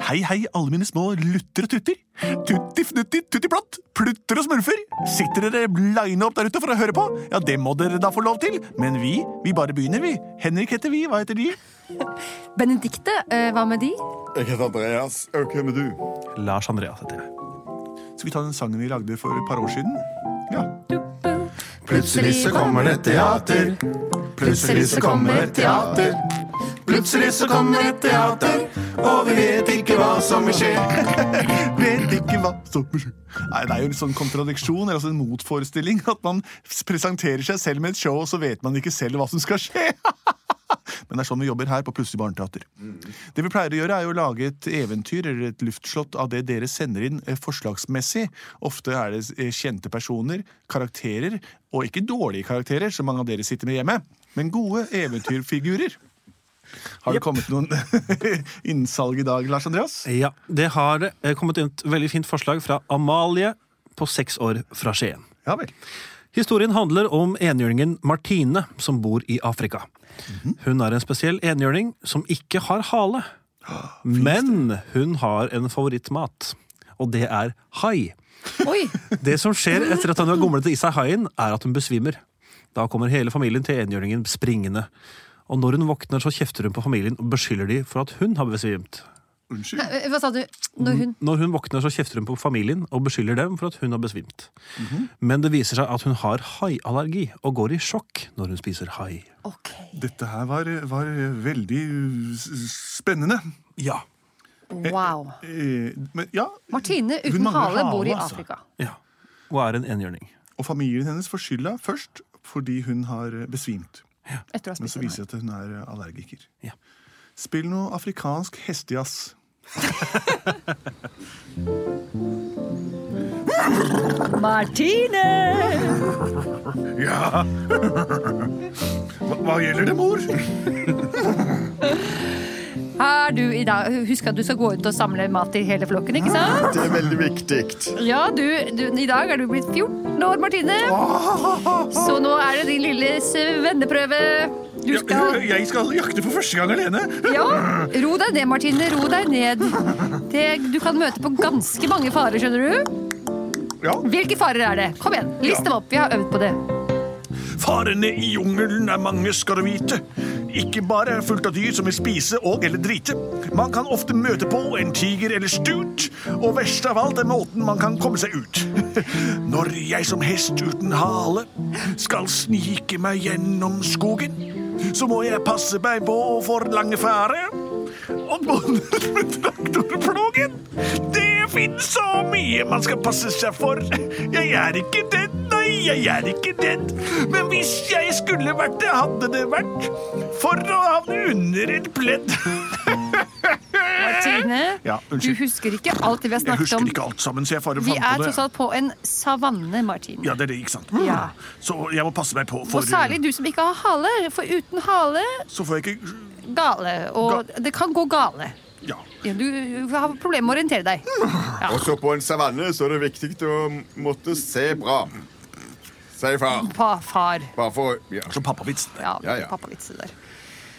Hei, hei, alle mine små lutter og tutter. Tutti fnutti tuttiplott, plutter og smurfer. Sitter dere line opp der ute for å høre på? Ja, det må dere da få lov til. Men vi, vi bare begynner, vi. Henrik heter vi, hva heter de? Benedikte, eh, hva med de? Jeg heter Andreas. Og hvem er du? Lars Andreas heter jeg. Skal vi ta den sangen vi lagde for et par år siden? Ja. Plutselig så kommer det teater. Plutselig så kommer det teater. Plutselig så kommer et teater, og vi vet ikke hva som vil skje. Vet ikke hva som vil Nei, Det er jo en sånn kontradiksjon, eller altså en motforestilling. At man presenterer seg selv med et show, og så vet man ikke selv hva som skal skje. Men det er sånn vi jobber her på Plutselig barneteater. Det vi pleier å gjøre, er å lage et eventyr eller et luftslott av det dere sender inn eh, forslagsmessig. Ofte er det eh, kjente personer, karakterer, og ikke dårlige karakterer, som mange av dere sitter med hjemme, men gode eventyrfigurer. Har det kommet noen innsalg i dag, Lars Andreas? Ja, det har eh, kommet et veldig fint forslag fra Amalie på seks år fra Skien. Ja vel. Historien handler om enhjørningen Martine, som bor i Afrika. Hun er en spesiell enhjørning som ikke har hale. Men hun har en favorittmat, og det er hai. Oi! Det som skjer etter at hun har gomlet i seg haien, er at hun besvimer. Da kommer hele familien til enhjørningen springende. Og når hun våkner, så kjefter hun på familien og beskylder de for at hun har besvimt. Unnskyld. Eh, Hva sa du? Når hun Når hun våkner, så kjefter hun på familien og beskylder dem for at hun har besvimt. Men det viser seg at hun har haiallergi og går i sjokk når hun spiser hai. Ok. Dette her var, var veldig spennende. Ja. Wow. Eh, Men ja, Martine uten hale bor i altså. Afrika. ja. Og er en enhjørning. Og familien hennes får skylda først fordi hun har besvimt. Etter å ha Men så viser det seg at hun er allergiker. Ja. Spill noe afrikansk hestejazz. Martine! Ja! Hva, hva gjelder det, mor? Har du i dag Husk at du skal gå ut og samle mat til hele flokken, ikke sant? Det er veldig viktig. Ja, du, du I dag er du blitt 14 år, Martine. Så nå er det din lille svenneprøve. Du skal Jeg skal jakte for første gang alene. Ja, ro deg ned, Martine. Ro deg ned. Det, du kan møte på ganske mange farer, skjønner du. Ja. Hvilke farer er det? Kom igjen, list dem opp. Vi har øvd på det. Farene i jungelen er mange, skal du vite. Ikke bare fullt av dyr som vil spise og eller drite. Man kan ofte møte på en tiger eller stut, og verst av alt er måten man kan komme seg ut. Når jeg som hest uten hale skal snike meg gjennom skogen, så må jeg passe meg på for lange fare. Og bonden med traktorplogen. Det finnes så mye man skal passe seg for. Jeg er ikke redd, nei, jeg er ikke redd. Men hvis jeg skulle vært det, hadde det vært for å havne under et pledd. Martine, Ja, du husker ikke alt det vi har snakket om. Jeg husker om. ikke alt sammen, så jeg bare Vi er tross alt på en savanne, Martine. Ja, det er det, ikke sant? Ja. Så jeg må passe meg på, for Og særlig du som ikke har hale. For uten hale, så får jeg ikke gale. Og det kan gå gale. Ja. Ja, Du har problemer med å orientere deg. Og så på en savanne så er det viktig å måtte se bra. Sier far. Pa, far. Bare for ja. Så pappavits. Ja, Ja, ja. pappavitser der.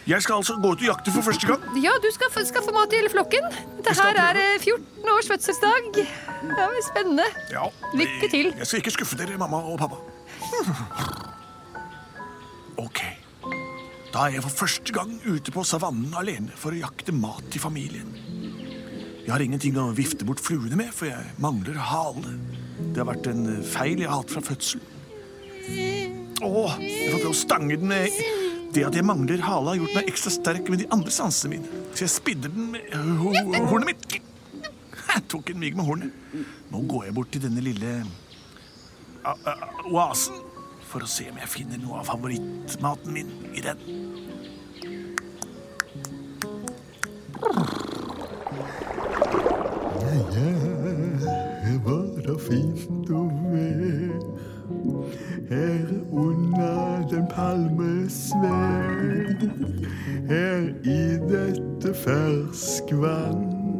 Jeg skal altså gå ut og jakte for første gang. Ja, du skal få- skaffe mat til hele flokken. Det her er eh, 14 års fødselsdag. Det er spennende. Ja. Lykke til. Jeg skal ikke skuffe dere, mamma og pappa. Ok. Da er jeg for første gang ute på savannen alene for å jakte mat til familien. Jeg har ingenting å vifte bort fluene med, for jeg mangler hale. Det har vært en feil jeg har hatt fra fødsel. Åh, jeg får prøve å stange den med Det at jeg mangler hale, har gjort meg ekstra sterk med de andre sansene mine. Så jeg spidder den med ho hornet mitt. Jeg tok en mig med hornet. Nå går jeg bort til denne lille oasen for å se om jeg finner noe av favorittmaten min i den. Jeg var da fint å være her under den palmesverd, her i dette ferskvann.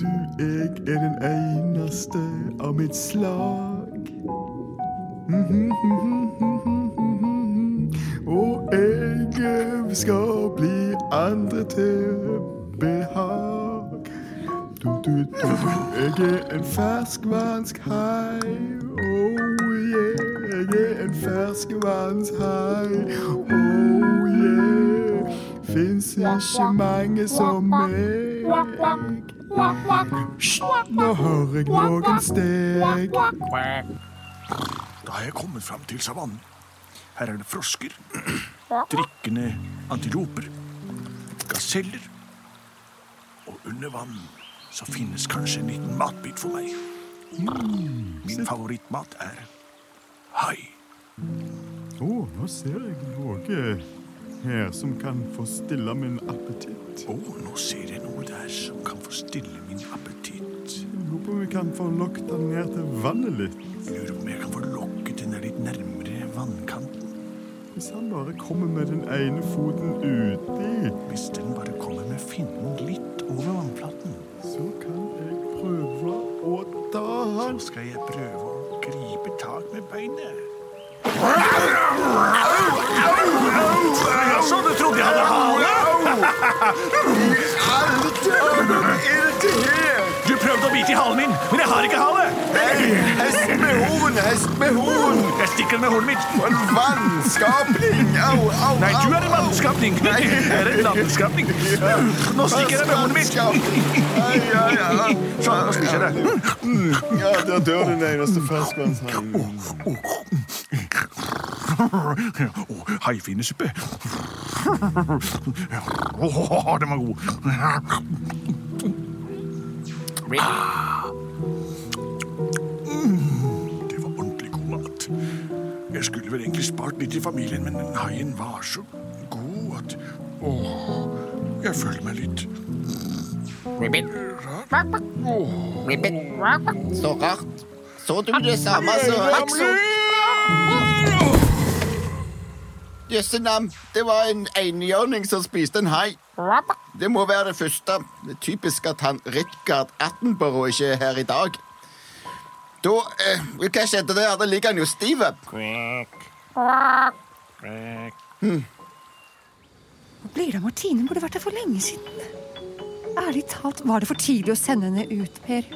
Du, jeg er den eneste av mitt slag. Og jeg skal bli andre til behag. Du, du, du, jeg er en ferskvannshai. Oh yeah, jeg er en ferskvannshai. Oh yeah, fins ikke mange som meg. Hysj, nå hører jeg noen steg. Da har jeg kommet fram til savannen. Her er det frosker, drikkende antiloper, gaseller. Og under vann så finnes kanskje en liten matbit for meg. Min favorittmat er hai. Å, nå ser jeg noe her som kan få stille min appetitt. Å, nå ser jeg noe der som kan få stille min appetitt. Jeg lurer på om vi kan få lokket den ned til vannet litt. Lurer på om jeg kan få lokket den litt nærmere vannkanten. Hvis han bare kommer med den ene foten uti, Hvis den bare kommer med finnen litt over vannflaten, så kan jeg prøve å ta han. så skal jeg prøve å gripe tak med beinet. Jaså, du trodde jeg hadde hale? Du prøvde å bite i halen min, men jeg har ikke hale. Hest med horn, hest med horn! Jeg stikker den med hornet mitt. En vannskapning! Au, au, Nei, du er en vannskapning. Jeg er en landskapning. Nå stikker jeg med hornet mitt. Ai, ai, ai. Sånn, nå spiser jeg det. Ja, der dør den eneste ferskvannshaien. Å, haifinnesuppe. Oh, den var god. Mm, Det var ordentlig god mat. Jeg skulle vel egentlig spart litt i familien, men den haien var så god at Å, jeg føler meg litt Ribbit. Ribbit. Så rart. Så du det samme så? Jøsse navn, det var en enhjørning som spiste en hai. Det må være det første. Det er typisk at han Richard Attenborough ikke er her i dag. Da eh, Hva skjedde der? Da ligger han jo stiv. Hva blir det av Martine? Burde vært her for lenge siden. Ærlig talt, var det for tidlig å sende henne ut, Per?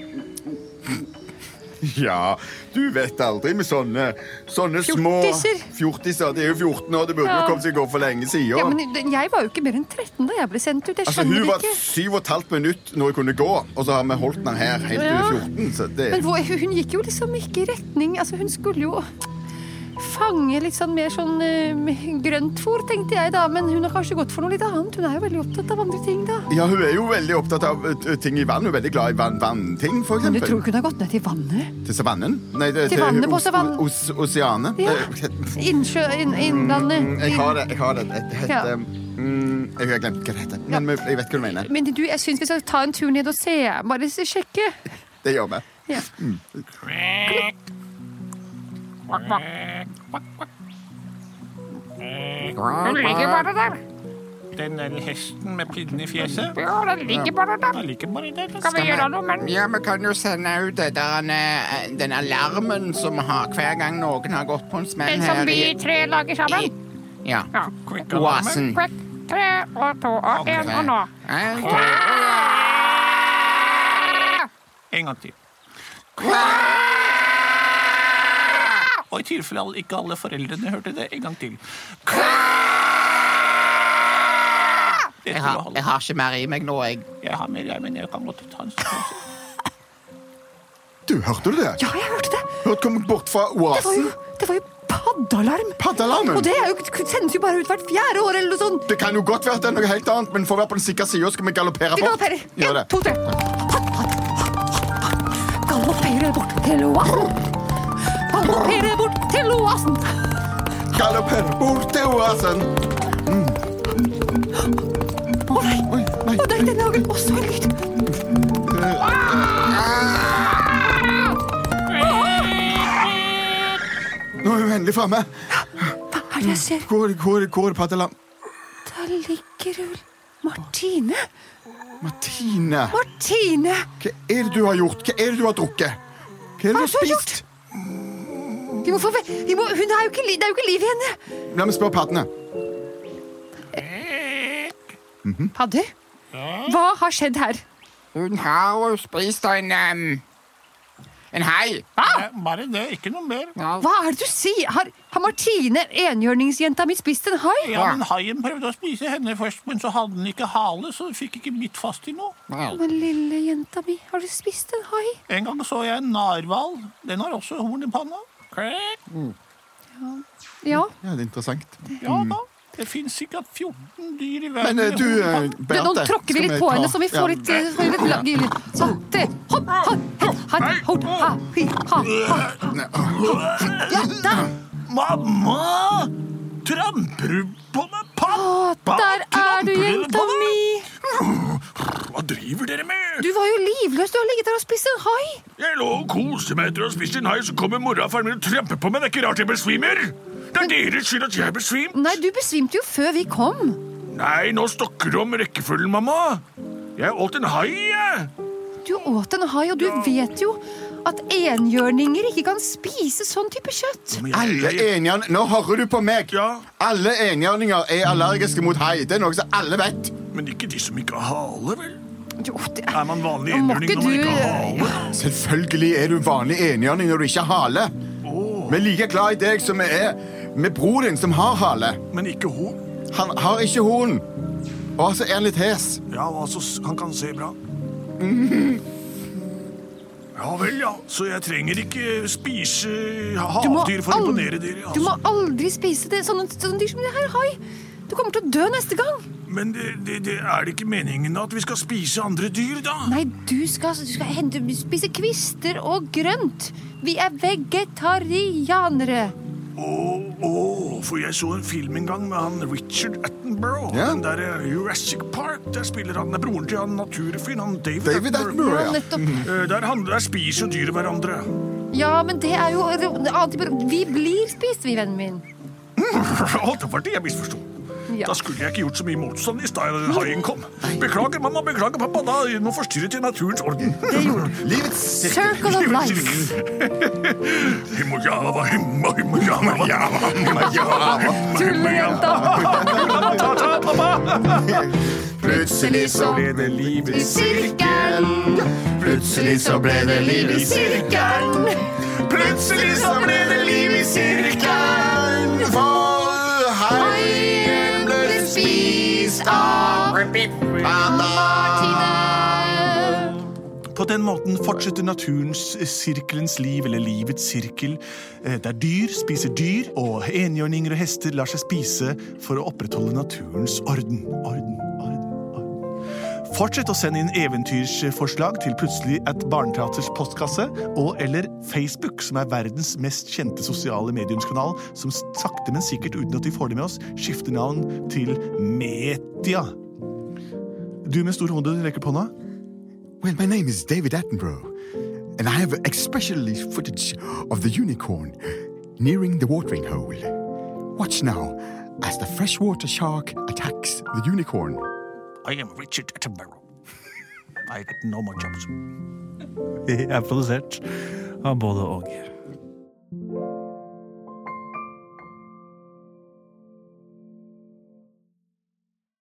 Ja, du vet aldri med sånne, sånne små Fjortiser. Fjortiser. De er jo 14 år, det burde Ja. jo kommet seg gå for lenge siden. Ja, men Jeg var jo ikke mer enn 13 da jeg ble sendt ut. Jeg altså, skjønner hun var ikke. syv og et halvt minutt når hun kunne gå, og så har vi holdt den her helt til Ja. hun er 14. Så det Men hvor, hun gikk jo liksom ikke i retning Altså, hun skulle jo fange litt sånn mer sånn uh, grøntfôr, tenkte jeg da. Men hun har kanskje gått for noe litt annet. Hun er jo veldig opptatt av andre ting, da. Ja, hun er jo veldig opptatt av uh, ting i vann. Hun er veldig glad i vann, vannting, for eksempel. Men du tror ikke hun har gått ned til vannet? Til savannen? Nei, det, Til vannet på savannen. os- Oseanet. Ja. Eh, Innsjø... In, innlandet. mm, Jeg har det. jeg har det. Det heter Ja. mm, Jeg har glemt hva det heter, men ja. jeg vet hva du mener. Men du, jeg syns vi skal ta en tur ned og se. Bare sjekke. Det gjør vi. Ja. Den ligger bare der. Den der hesten med pinnen i fjeset, Ja, den ligger bare der. den ligger bare der. Skal vi gjøre noe med den? Ja, vi kan jo sende ut den, eh, den alarmen som har hver gang noen har gått på en smell Den som her vi tre lager sammen? Ja. Ja. Oasen. Kvekk, tre og to og én og nå. En. En gang til. Og i tilfelle ikke alle foreldrene hørte det, en gang til. Jeg har, jeg har ikke mer i meg nå, jeg. Jeg har mer, jeg, men jeg kan godt ta en stund. Du, hørte du det? Ja, jeg hørte det. Hørte kom bort fra oasen. det var jo paddealarm. Paddealarmen. Og det er jo, sendes jo bare ut hvert fjerde år eller noe sånt. Det kan jo godt være at det er noe helt annet, men for å være på den sikre sida skal vi galoppere Vi galopperer. Det. to, tre. Galopperer bort til oasen. Galoppere bort til oasen. Galoppere bort til oasen. Mm. Å nei. Oi, nei. Og dette lager også en lyd. Nå er hun endelig framme. Hva er det jeg ser? Hvor, hvor, hvor, Patelam? Der ligger hun Martine. Martine. Martine! Hva er det du har gjort? Hva er det du har drukket? Hva er det du har spist? Gjort? Vi må få, ve- De må, hun er jo ikke, li- det er jo ikke liv i henne. La meg spørre paddene. Padder, hva har skjedd her? Hun har jo spist en um, En hai. Ja, Bare det, ikke noe mer. Hva er det du sier? Har, har Martine, enhjørningsjenta mi, spist en hai? Ja, men Haien prøvde å spise henne først, men så hadde den ikke hale, så den fikk ikke bitt fast i noe. Men lille jenta mi, har du spist en hai? En gang så jeg en narhval. Den har også horn i panna. Ja. Ja, det er interessant. Ja da. Det fins sikkert 14 dyr i verden. Men eh, du, eh, Beate nå tråkker vi litt på henne, så vi får litt, eh, får litt lag- lyd. Sånn, hopp, hopp. Ja, der! Mamma! Tramper du på meg, pappa? der er du, jenta mi. Driver dere med? Du var jo livløs. Du har ligget der og spist en hai. Jeg lå og koste meg etter å ha spist en hai, så kommer mora og faren min og tramper på meg. Det er ikke rart jeg besvimer. Det er deres skyld at jeg besvimte. Nei, du besvimte jo før vi kom. Nei, nå stokker du om rekkefølgen, mamma. Jeg åt en hai, jeg. Du åt en hai, og du vet jo at enhjørninger ikke kan spise sånn type kjøtt. Jeg- Alle enhjørninger Nå hører du på meg! Ja. Alle enhjørninger er allergiske mot hai. Det er noe som alle vet. Men ikke de som ikke har hale, vel? Jo, det Er man vanlig enhjørning når man ikke har hale? hale? Selvfølgelig er du vanlig enhjørning når du ikke har hale. Vi er like glad i deg som vi er med bror din som har hale. Men ikke horn. Han har ikke horn. Og så er han litt hes. Ja, altså, han kan se bra. Ja vel, ja. Så jeg trenger ikke spise havdyr for å imponere dere. Du må Altså. aldri spise det, sånne, sånne dyr som det her hai. Du kommer til å dø neste gang. Men det, det, det er det ikke meningen at vi skal spise andre dyr, da? Nei, du skal, du skal hente, spise kvister og grønt. Vi er vegetarianere. Å, å, for jeg så en film en gang med han Richard Attenborough. Ja. Den der eh, Jurassic Park. Der spiller han det broren til han naturfyren, han David, David Attenborough, Ja, ja. Eh, Der, han, der spiser dyr hverandre. Ja, men det er jo Vi blir spist, vi, vennen min. Alt det var det jeg misforsto. Ja. Da skulle jeg ikke gjort så mye motstand i stad da haien kom. Beklager, mamma. Beklager, pappa. Da nå forstyrret jeg naturens orden. Det gjorde du. Livets Circle of life. Himojava, himmo, himojava, Ta-ta, pappa. Plutselig så ble det liv i sirkel. Plutselig så ble det liv i sirkel. Plutselig så ble det liv i sirkel. For ble spist av Martine. På den måten fortsetter naturens eh, sirkelens liv, eller livets sirkel, eh, der dyr spiser dyr, og enhjørninger og hester lar seg spise for å opprettholde naturens orden. Orden, orden, orden. Fortsett å sende inn eventyrsforslag til Plutselig at Barneteaters postkasse, og eller Facebook, som er verdens mest kjente sosiale mediumskanal, som sakte, men sikkert, uten at vi får det med oss, skifter navn til Metia. Du med stor hode rekker på hånda. Well, my name is David Attenborough, and I have especially footage of the unicorn nearing the watering hole. Watch now as the freshwater shark attacks the unicorn. I am Richard Attenborough. I got no more jobs. er produsert av både og.